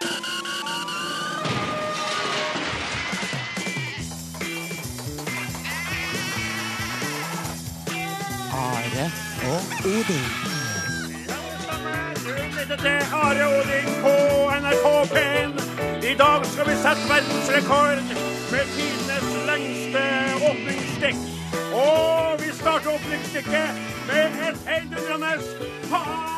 Are og Odin. Are Odin på NRK P1. I dag skal vi sette verdensrekord med tidenes lengste åpningsstikk. Og vi starter åpningsstikket med et heidundrende ha...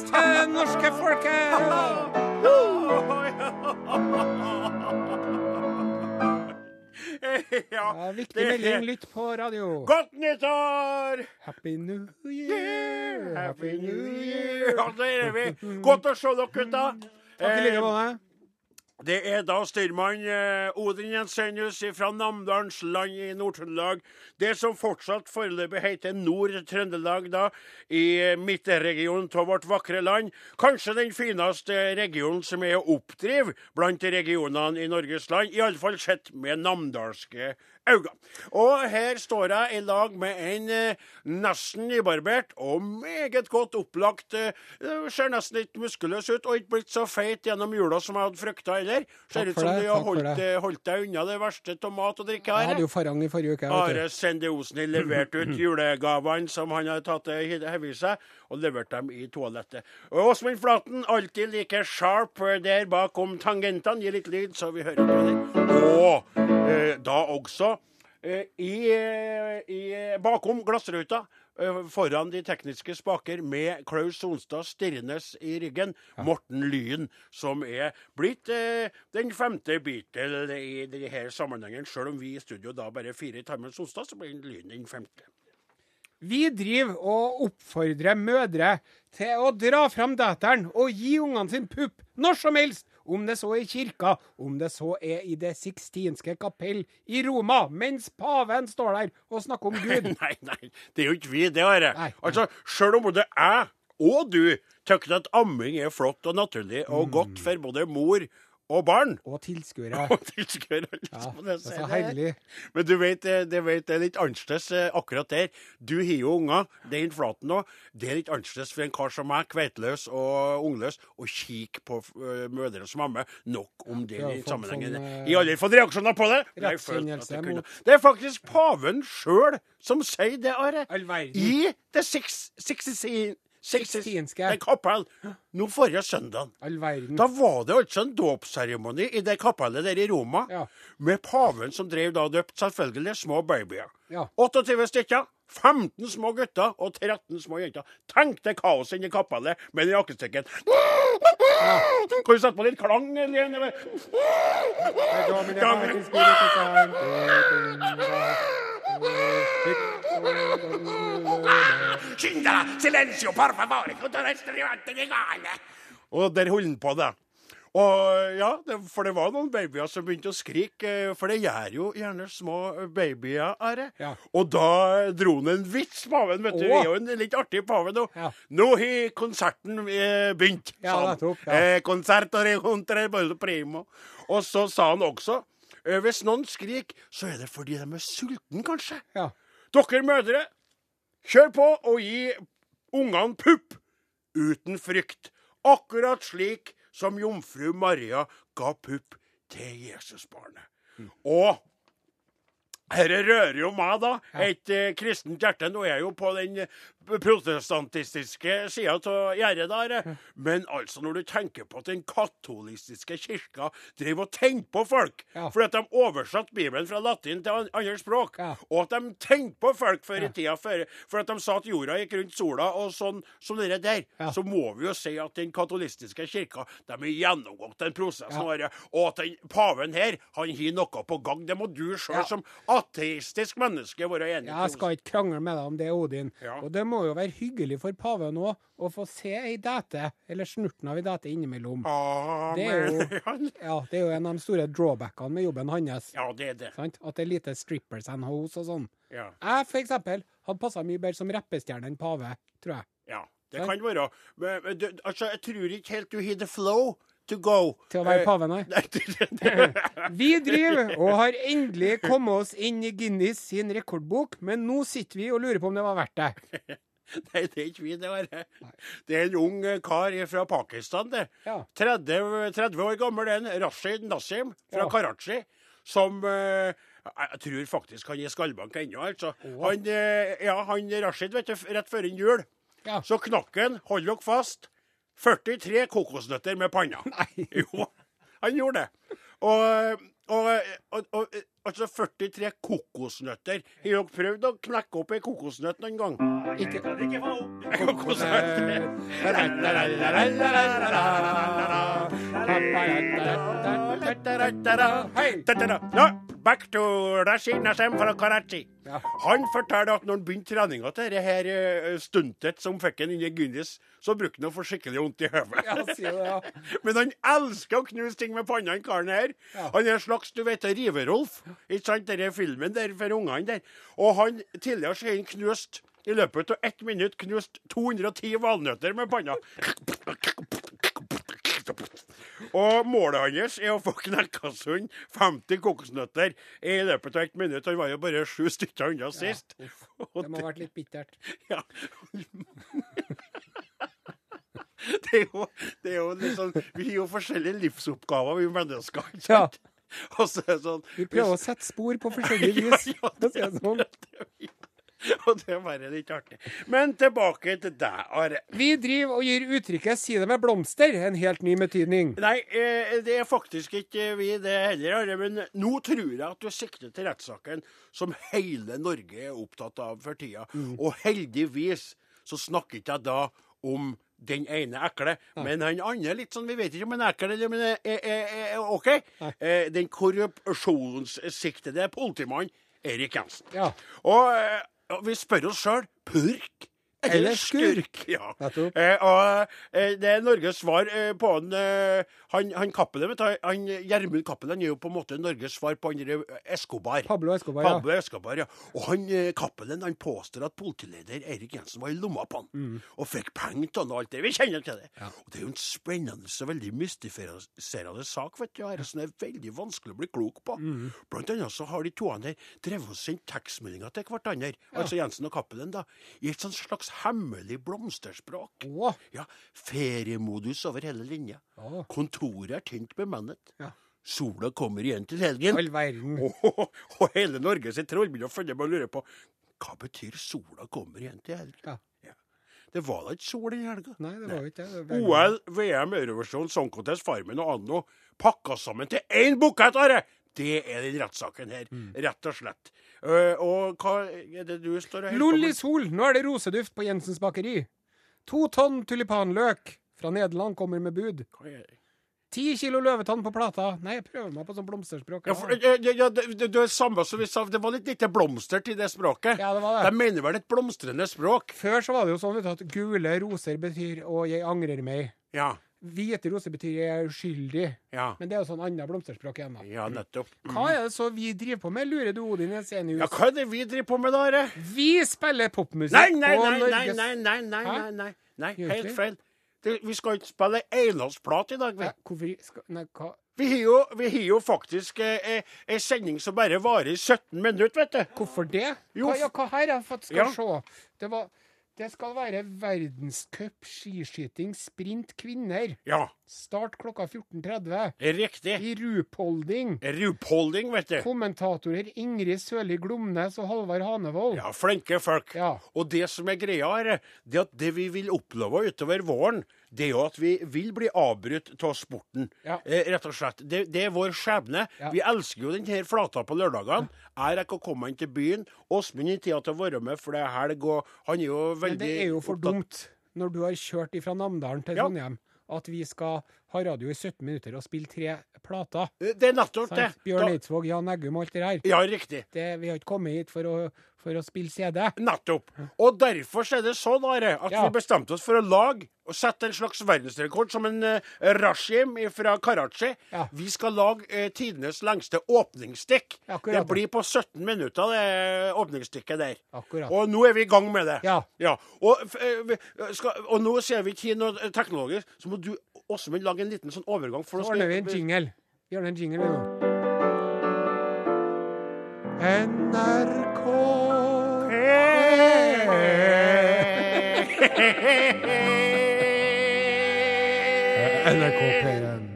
Mornings til norske folket! Ja, viktig melding. Lytt på radio. Godt nyttår! Happy New Year! Happy New Year! Ja, der er vi. Godt å se dere, gutta. Takk i like måte. Det er da styrmann eh, Odin Jensenius fra Namdalens land i Nord-Trøndelag. Det som fortsatt foreløpig heter Nord-Trøndelag, da, i midtregionen av vårt vakre land. Kanskje den fineste regionen som er å oppdrive blant regionene i Norges land. Iallfall sett med namdalske øyne. Og her står jeg i lag med en eh, nesten nybarbert og meget godt opplagt eh, Ser nesten litt muskuløs ut, og ikke blitt så feit gjennom jula som jeg hadde frykta heller. Ser ut som det, du har holdt, eh, holdt deg unna det verste av mat og drikke Jeg her. hadde jo farang i forrige uke. Are. Sende Osen leverte ut julegavene som han har tatt eh, hev i seg, og levert dem i toalettet. Åsmund Flaten, alltid like sharp eh, der bakom tangentene. Gi litt lyd, så vi hører på det. Eh, da også eh, i, eh, i bakom glassruta. eh, Foran de tekniske spaker med Klaus Sonstad stirrendes i ryggen. Morten Lyn, som er blitt eh, den femte Beatle i denne sammenhengen. Selv om vi i studio da bare fire i tarmen Sonstad, så blir Lyn den femte. Vi driver og oppfordrer mødre til å dra fram dateren og gi ungene sin pupp når som helst. Om det så er i kirka, om det så er i Det sixtinske kapell i Roma, mens paven står der og snakker om Gud. Nei, nei, det er jo ikke vi, det, Are. Altså, selv om både jeg og du syns at amming er flott og naturlig og godt for både mor og barn Og tilskuere. og tilskuere Ja, må det er så det. Men du vet, eh, det, vet, det er litt annerledes eh, akkurat der. Du har jo unger, det er flaten òg. Det er litt annerledes for en kar som meg, kveiteløs og ungløs, å kikke på eh, mødre som ammer. Nok om det i sammenhengen. sånn, Jeg har aldri fått reaksjoner på det. Det er faktisk paven sjøl som sier det, Are. I det six- sixty- sixty- Sixtinske. det kapell. Nå forrige søndag. Da var det altså en dåpsseremoni i det kapellet der i Roma, Ja. med paven som drev da døpt selvfølgelig små babyer. Ja. 28 stykker. 15 små gutter og 13 små jenter. Tenk det kaoset inni kapellet med den jakkestykken. Kan du sette på litt klang? Eller? Skyndere! Silencio, por favore! Og der holder han på, det. Og ja, det, For det var noen babyer som begynte å skrike, eh, for det gjør jo gjerne små babyer, Are. Ja. Og da dro han en vits, paven. vet du. Det er jo en litt artig pave nå. Ja. Nå har konserten eh, begynt, Ja, sa han. nettopp, ja. Eh, contra primo. Og så sa han også eh, hvis noen skriker, så er det fordi de er sultne, kanskje. Ja. Dere mødre, kjør på og gi ungene pupp uten frykt. Akkurat slik som jomfru Maria ga pupp til Jesusbarnet. Og dette rører jo meg, da. Et eh, kristent hjerte. Nå er jeg jo på den protestantistiske sida av gjerdet der. Men altså, når du tenker på at den katolistiske kirka driver og tenker på folk Ja. fordi at de oversatte Bibelen fra latin til andre språk, Ja. og at de tenkte på folk før i tida for, for at de sa at jorda gikk rundt sola, og sånn som det der, Ja. så må vi jo si at den katolistiske kirka de har gjennomgått den prosessen. Ja. og at den paven her, han har noe på gang. Det må du sjøl som ateistisk menneske være enig Jeg skal ikke krangle med deg om det, Odin. Og det må jo være hyggelig for paven òg å få se ei dæte, eller snurten av ei dæte innimellom. Amen. Det er jo- Ja, Det er jo en av de store drawbackene med jobben hans. Ja, det er det. Sant? At det er lite strippers and hoes og sånn. Ja. Jeg for eksempel hadde passa mye bedre som rappestjerne enn pave, tror jeg. ja. Det Sant? kan være. Men, men du, altså, jeg tror ikke helt du har the flow to go. Til å være Eh, pave, nei. Det- det- Vi driver og har endelig kommet oss inn i Guinness sin rekordbok, men nå sitter vi og lurer på om det var verdt det. Nei, det er ikke vi, det var det. Er en ung kar fra Pakistan, det. Ja. 30, 30 år gammel, en Rashid Nassim fra Ja. Karachi, som eh, jeg tror faktisk han er skallbank ennå, altså. Han, eh, ja, han Rashid, vet du, rett før jul, Ja. så knakk han, hold dere fast, 43 kokosnøtter med panna. Nei. Jo, han gjorde det. Og, og, og, og altså 43 kokosnøtter. Har dere prøvd å knekke opp ei kokosnøtt noen gang? Ikke Kokosnøtter. Hei! Back to Rashid fra Karachi. Ja. Han forteller at når han begynte treninga til det her eh, stuntet som fikk han inn i Guinness, så brukte han å få skikkelig vondt i hodet. Ja, ja. Men han elsker å knuse ting med panna, han karen her. Han er en slags du vet, Riverolf. Ikke sant, denne filmen der for ungene der. Og han tidligere så har han knust i løpet av ett minutt knust 210 valnøtter med panna. Og målet hans er å få knekka sund 50 kokosnøtter i løpet av ett minutt. Han var jo bare sju stykker unna sist. Ja, Det må ha vært litt bittert. ja. Det er, jo, det er jo sånn Vi har jo forskjellige livsoppgaver, vi mennesker. ikke Ja. sant? Det sånn Vi prøver å sette spor på forskjellige vis. Ja, ja, det, si det sånn. Og det bare litt artig. Men tilbake til deg, Are. Vi driver og gir uttrykket 'si det med blomster' en helt ny betydning. Nei, eh, det er faktisk ikke vi det heller, Are. Men nå tror jeg at du sikter til rettssaken som hele Norge er opptatt av for tida. Og heldigvis så snakker ikke jeg da om den ene ekle, men han andre litt sånn Vi vet ikke om han er ekkel eller men er, er, er, er OK. Eh, den korrupsjonssiktede politimannen Erik Jensen. Ja. Og, eh, og vi spør oss sjøl purk eller skurk? Ja. Eh, og eh, det er Norges svar eh, på han, eh, han, han Kappelen, vet du, han Gjermund Cappelen er jo på en måte Norges svar på han Escobar. Pablo Escobar, ja. Pablo Escobar, ja. Og han eh, Cappelen han påstår at politileder Erik Jensen var i lomma på han. Mm. Og fikk penger til han og alt det. Vi kjenner til det. Og det er jo en spennende og veldig mystifiserende sak, vet du, her, som er veldig vanskelig å bli klok på. Mm. Blant annet så har de to der drevet og sendt tekstmeldinger til hverandre, altså Jensen og Cappelen, da, i et sånt slags hemmelig blomsterspråk. Oh. Ja, feriemodus over hele linja. Oh. Kontoret er tynt bemannet. Ja. Sola kommer igjen til helgen. all verden. Og, og hele Norge sitt troll begynner å følge med og lure på hva betyr sola kommer igjen til helgen. Ja. Det var da ikke sol den helga. Nei, det var ikke det. det. OL, VM, Eurovisjon, Song Contest, Farmen og Anno pakka sammen til én bukett, Are! Det er den rettssaken her. Mm. Rett og slett. Uh, og hva er det du står og Lol i sol, nå er det roseduft på Jensens bakeri. To tonn tulipanløk fra Nederland kommer med bud. Ti kilo løvetann på plata. Nei, jeg prøver meg på sånn blomsterspråk. Ja, for, ja, ja, ja, det, det, det er samme som vi sa, det var litt lite blomster til det språket. Ja, det var De det. mener vel et blomstrende språk? Før så var det jo sånn vet du, at gule roser betyr 'og jeg angrer meg'. Ja. Hvite roser betyr uskyldig'. Ja, Men det er jo sånn annet blomsterspråk igjen, da. ja nettopp. Hva er det så vi driver på med, lurer du Odin Jensenius? Ja, hva er det vi driver på med da, Are? Vi spiller popmusikk Nei, nei, på nei, nei, nei, nei, nei, nei, nei, nei, helt feil. Det, vi skal ikke spille enlandsplat i dag, vi. Nei, Hvorfor skal, Nei, hva Vi har jo, vi har jo faktisk eh, eh, en sending som bare varer i 17 minutter, vet du. Hvorfor det? Jo, Hva, ja, hva her har jeg fått skal Ja. se? Det, var, det skal være verdenscup skiskyting sprint kvinner. Ja, Start klokka 14.30. riktig. I Rupolding. Rupolding, vet du. Kommentatorer Ingrid Sørli Glomnes og Halvard Hanevold. Ja, flinke folk. Ja. Og det som er greia, er det at det vi vil oppleve utover våren, det er jo at vi vil bli avbrutt av sporten. Ja. Eh, rett og slett. Det, det er vår skjebne. Ja. Vi elsker jo denne flata på lørdagene. Jeg rekker å komme inn til byen. Åsmund har tida til å være med, for det er helg, og han er jo veldig Men det er jo for dumt når du har kjørt ifra Namdalen til Ja. At vi skal ha radio i 17 minutter og spille tre plater. Eh, Det er nettopp det. Bjørn Eidsvåg, Jan Eggum og alt det der. Ja, riktig. Det, vi har ikke kommet hit for å, for å spille CD. Nettopp. Og derfor er det sånn Are, at Ja. vi bestemte oss for å lage og sette en slags verdensrekord som en uh, Rashim fra Karachi. Ja. Vi skal lage uh, tidenes lengste åpningsstikk. Akkurat, det blir på 17 minutter, det åpningsstikket der. Akkurat. Og nå er vi i gang med det. Ja. Og, f- eh, vi skal, og nå ser vi ikke noe teknologisk, så må du Åsmund lage en liten sånn overgang? For Så ordner vi en jingle. Vi ordner en jingle, vi nå. NRK NRK P1.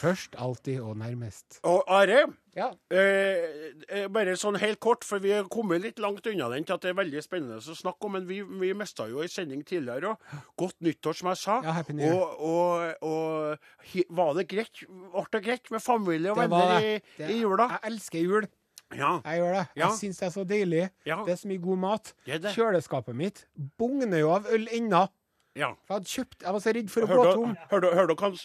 Først, alltid og nærmest. Og Are, Ja. eh, eh, bare sånn helt kort, for vi er kommet litt langt unna den til at det er veldig spennende å snakke om. Men vi, vi mista jo ei sending tidligere òg. Godt nyttår, som jeg sa. Ja, happy new og, og, og var det greit? Ble det greit med familie og Det venner i, det. I jula? Jeg elsker jul. Ja. Jeg gjør det. Ja. Jeg syns det er så deilig. Ja. Det er så mye god mat. Det. Kjøleskapet mitt bugner jo av øl ennå. Ja. For Jeg hadde kjøpt Jeg var så redd for å gå tom. hørte-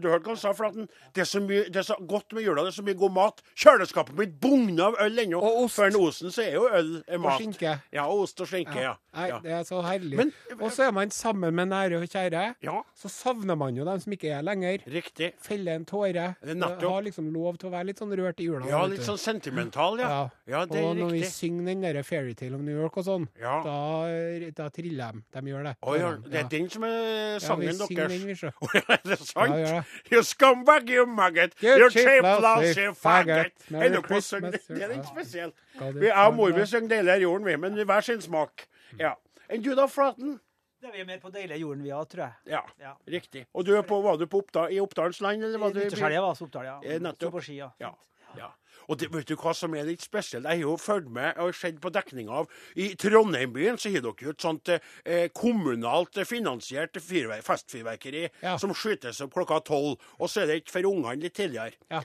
du hørte hva han sa, Flaten? Det er, så mye, det er så godt med jula, det er så mye god mat. Kjøleskapet mitt bugner av øl ennå. Og ost. For en osen så er jo øl er mat. skinke. Ja, ost og skinke, ja. Nei, ja. det er så herlig. Men- og så er man sammen med nære og kjære. Ja, Så savner man jo dem som ikke er lenger. riktig. Feller en tåre. Har liksom lov til å være litt sånn rørt i jula. Ja, litt sånn sentimental, ja. Ja. Det er og når vi synger den derre Fairytale of New York og sånn, da, da triller de. De gjør det. Å, ja, det er den som er Ja, vi synger deres. den, vi, sjø. Er det sant? Ja. You scumbag, you maggot. You You cheap lousy faggot. Merry Christmas, Det er litt spesielt. Er og mor vi synger deler av jorden', vi, men hver sin smak. Ja. Enn du da, Flaten? Det er vi mer på deilige jorden vi har, tror jeg. Ja, Ja. riktig. Og du er på, var du på Oppda, i Oppdalens land, eller var du? Nyttårshelga var så Oppdal, ja. Eh, nettopp. Så på ski, ja. Ja. ja. Og det, vet du hva som er litt spesielt? Jeg har jo fulgt med og sett på dekninga av I Trondheim-byen så har dere jo et sånt eh, kommunalt finansiert fyrverk, festfyrverkeri Ja. som skytes opp klokka tolv. Og så er det ikke for ungene litt tidligere. Ja.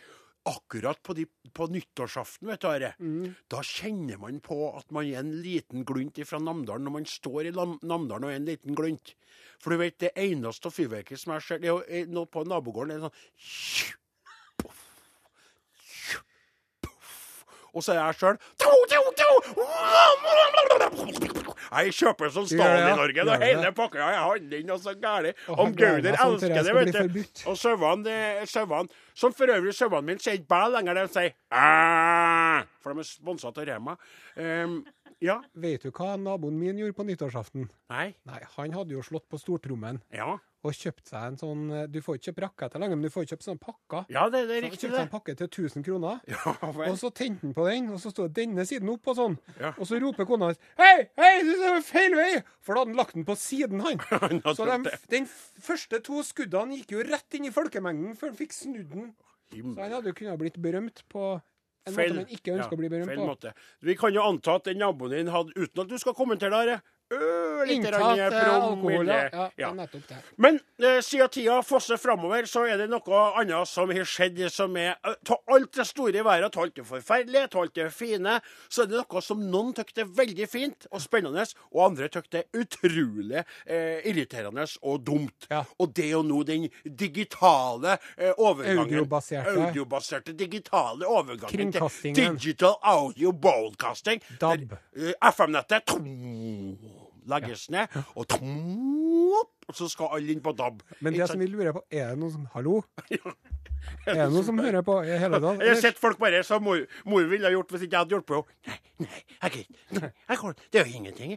Akkurat på, de, på nyttårsaften, vet du, Are, Mm. da kjenner man på at man er en liten glunt fra Namdalen når man står i Lam- Namdalen og er en liten glunt. For du vet, det eneste fyrverkeriet som jeg ser, det er jo eh, på nabogården er sånn Og så er jeg sjøl Jeg kjøper sånn Stalin i? Stalin-Norge. Og hele pakka. Jeg handler inn og så gæli. Om Gauder elsker det vet du. Og sauene, eh, Som for øvrig sauene mine sier ikke bæ lenger, de sier æææ. for de er sponsa av Rema. Um, ja. Vet du hva naboen min gjorde på nyttårsaften? Nei. Nei, Han hadde jo slått på stortrommen Ja. Og kjøpt seg en sånn eh, Du får ikke kjøpt raketter lenger, men du får kjøpt sånne pakker. Ja, det, det er riktig, kjøpte seg en pakke til 1000 kroner. Ja, Og så tente han på den, og så stod denne siden opp og sånn. Ja. Og så roper kona hans Hei, hei, du er feil vei! For da hadde han lagt den på siden, han. Han Så de, den første to skuddene gikk jo rett inn i folkemengden før han fikk snudd den. Så han hadde jo kunnet blitt berømt på en måte man ikke ønsker ja, å bli berømt feil på. måte. Vi kan jo anta at den naboen din hadde, uten at du skal kommentere det, Inntatt eh, alkohol, ja. ja. Nettopp det. Men eh, siden tida fosser framover, så er det noe annet som har skjedd som er Av alt det store i verden, av alt det forferdelige, av alt det fine, så er det noe som noen syns er veldig fint og spennende, og andre syns er utrolig eh, irriterende og dumt. Ja. Og det er jo nå den digitale eh, overgangen Audiobaserte. Audiobaserte digitale overgangen Kringkastingen. til digital audio broadcasting. DAB. Eh, FM-nettet legges ned, og og så skal alle inn på DAB. Men det som vi lurer på, er det noen som Hallo? Er det noen som hører på i hele dag? Jeg har sett folk bare som mor, mor ville ha gjort hvis ikke jeg hadde hjulpet henne. Nei, nei, jeg gidder ikke. Det er jo ingenting.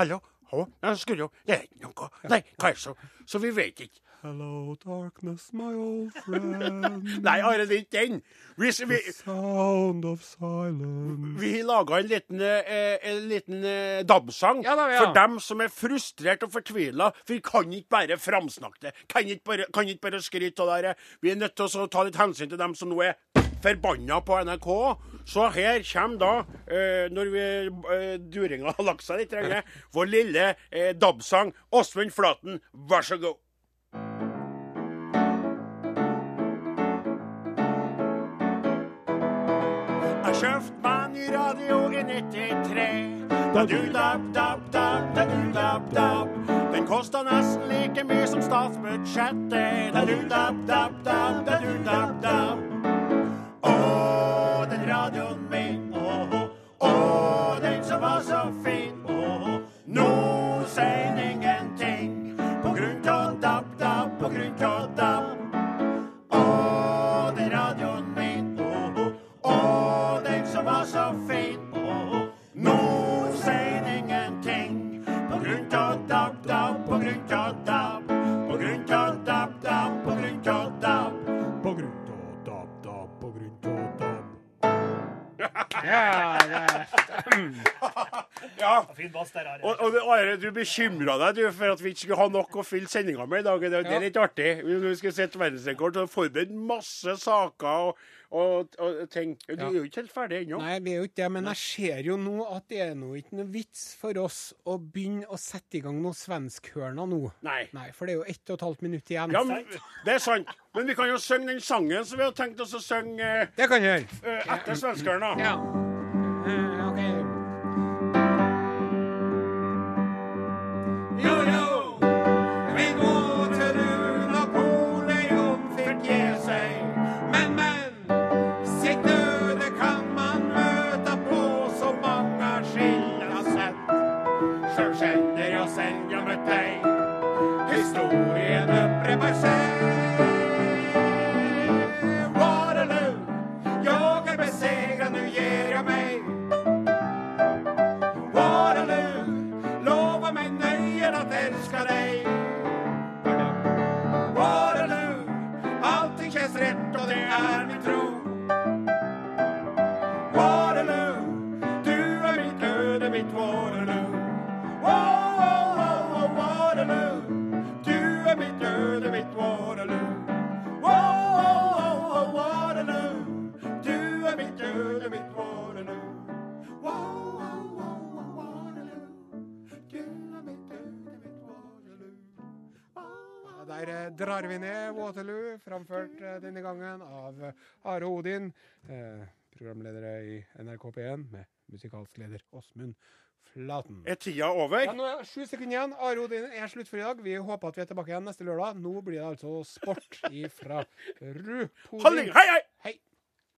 Hallo, hallo. Jeg skulle jo Det er ikke noe. Nei, hva er det så? Så vi vet ikke. Hello, darkness, my old friend. Nei, Are, det er ikke den. Vi, vi, Sound of silence. vi har laga en liten, eh, en liten eh, DAB-sang Ja, ja. for dem som er frustrert og fortvila. For vi kan ikke bare framsnakke det. Kan ikke bare, kan ikke bare skryte av det. Vi er nødt til å ta litt hensyn til dem som nå er forbanna på NRK. Så her kommer da, eh, når vi, eh, duringa har lagt seg litt, trenger, vår lille eh, DAB-sang. Åsmund Flaten, vær så god. Jeg kjøpte meg radio i 93. Da du dab, dab, dab, da du dab, dab. Den kosta nesten like mye som statsbudsjettet. Da du Fin bass der, Are. Og, og Are, du bekymra deg du, for at vi ikke skulle ha nok å fylle sendinga med i dag. Det, det er litt artig. Vi skal sette verdensrekord og forberede masse saker og, og, og ting. Du Ja. er jo ikke helt ferdig ennå. Nei, vi er jo ikke det, men jeg ser jo nå at det er nå ikke noe vits for oss å begynne å sette i gang noe svenskhørna nå. Nei. Nei, for det er jo ett og et halvt minutt igjen. Ja, men, det er sant. Men vi kan jo synge den sangen som vi har tenkt oss å synge eh, Det kan jeg gjøre. eh, etter svenskene. Ja. Uh, ok. Der eh, drar vi ned Waterloo, framført eh, denne gangen av Are Odin, eh, programledere i NRK P1, med musikalsk leder Åsmund Flaten. Er tida over? Ja, nå er sju sekunder igjen. Are Odin er slutt for i dag. Vi håper at vi er tilbake igjen neste lørdag. Nå blir det altså sport ifra Rupodin. hei, hei! Hei!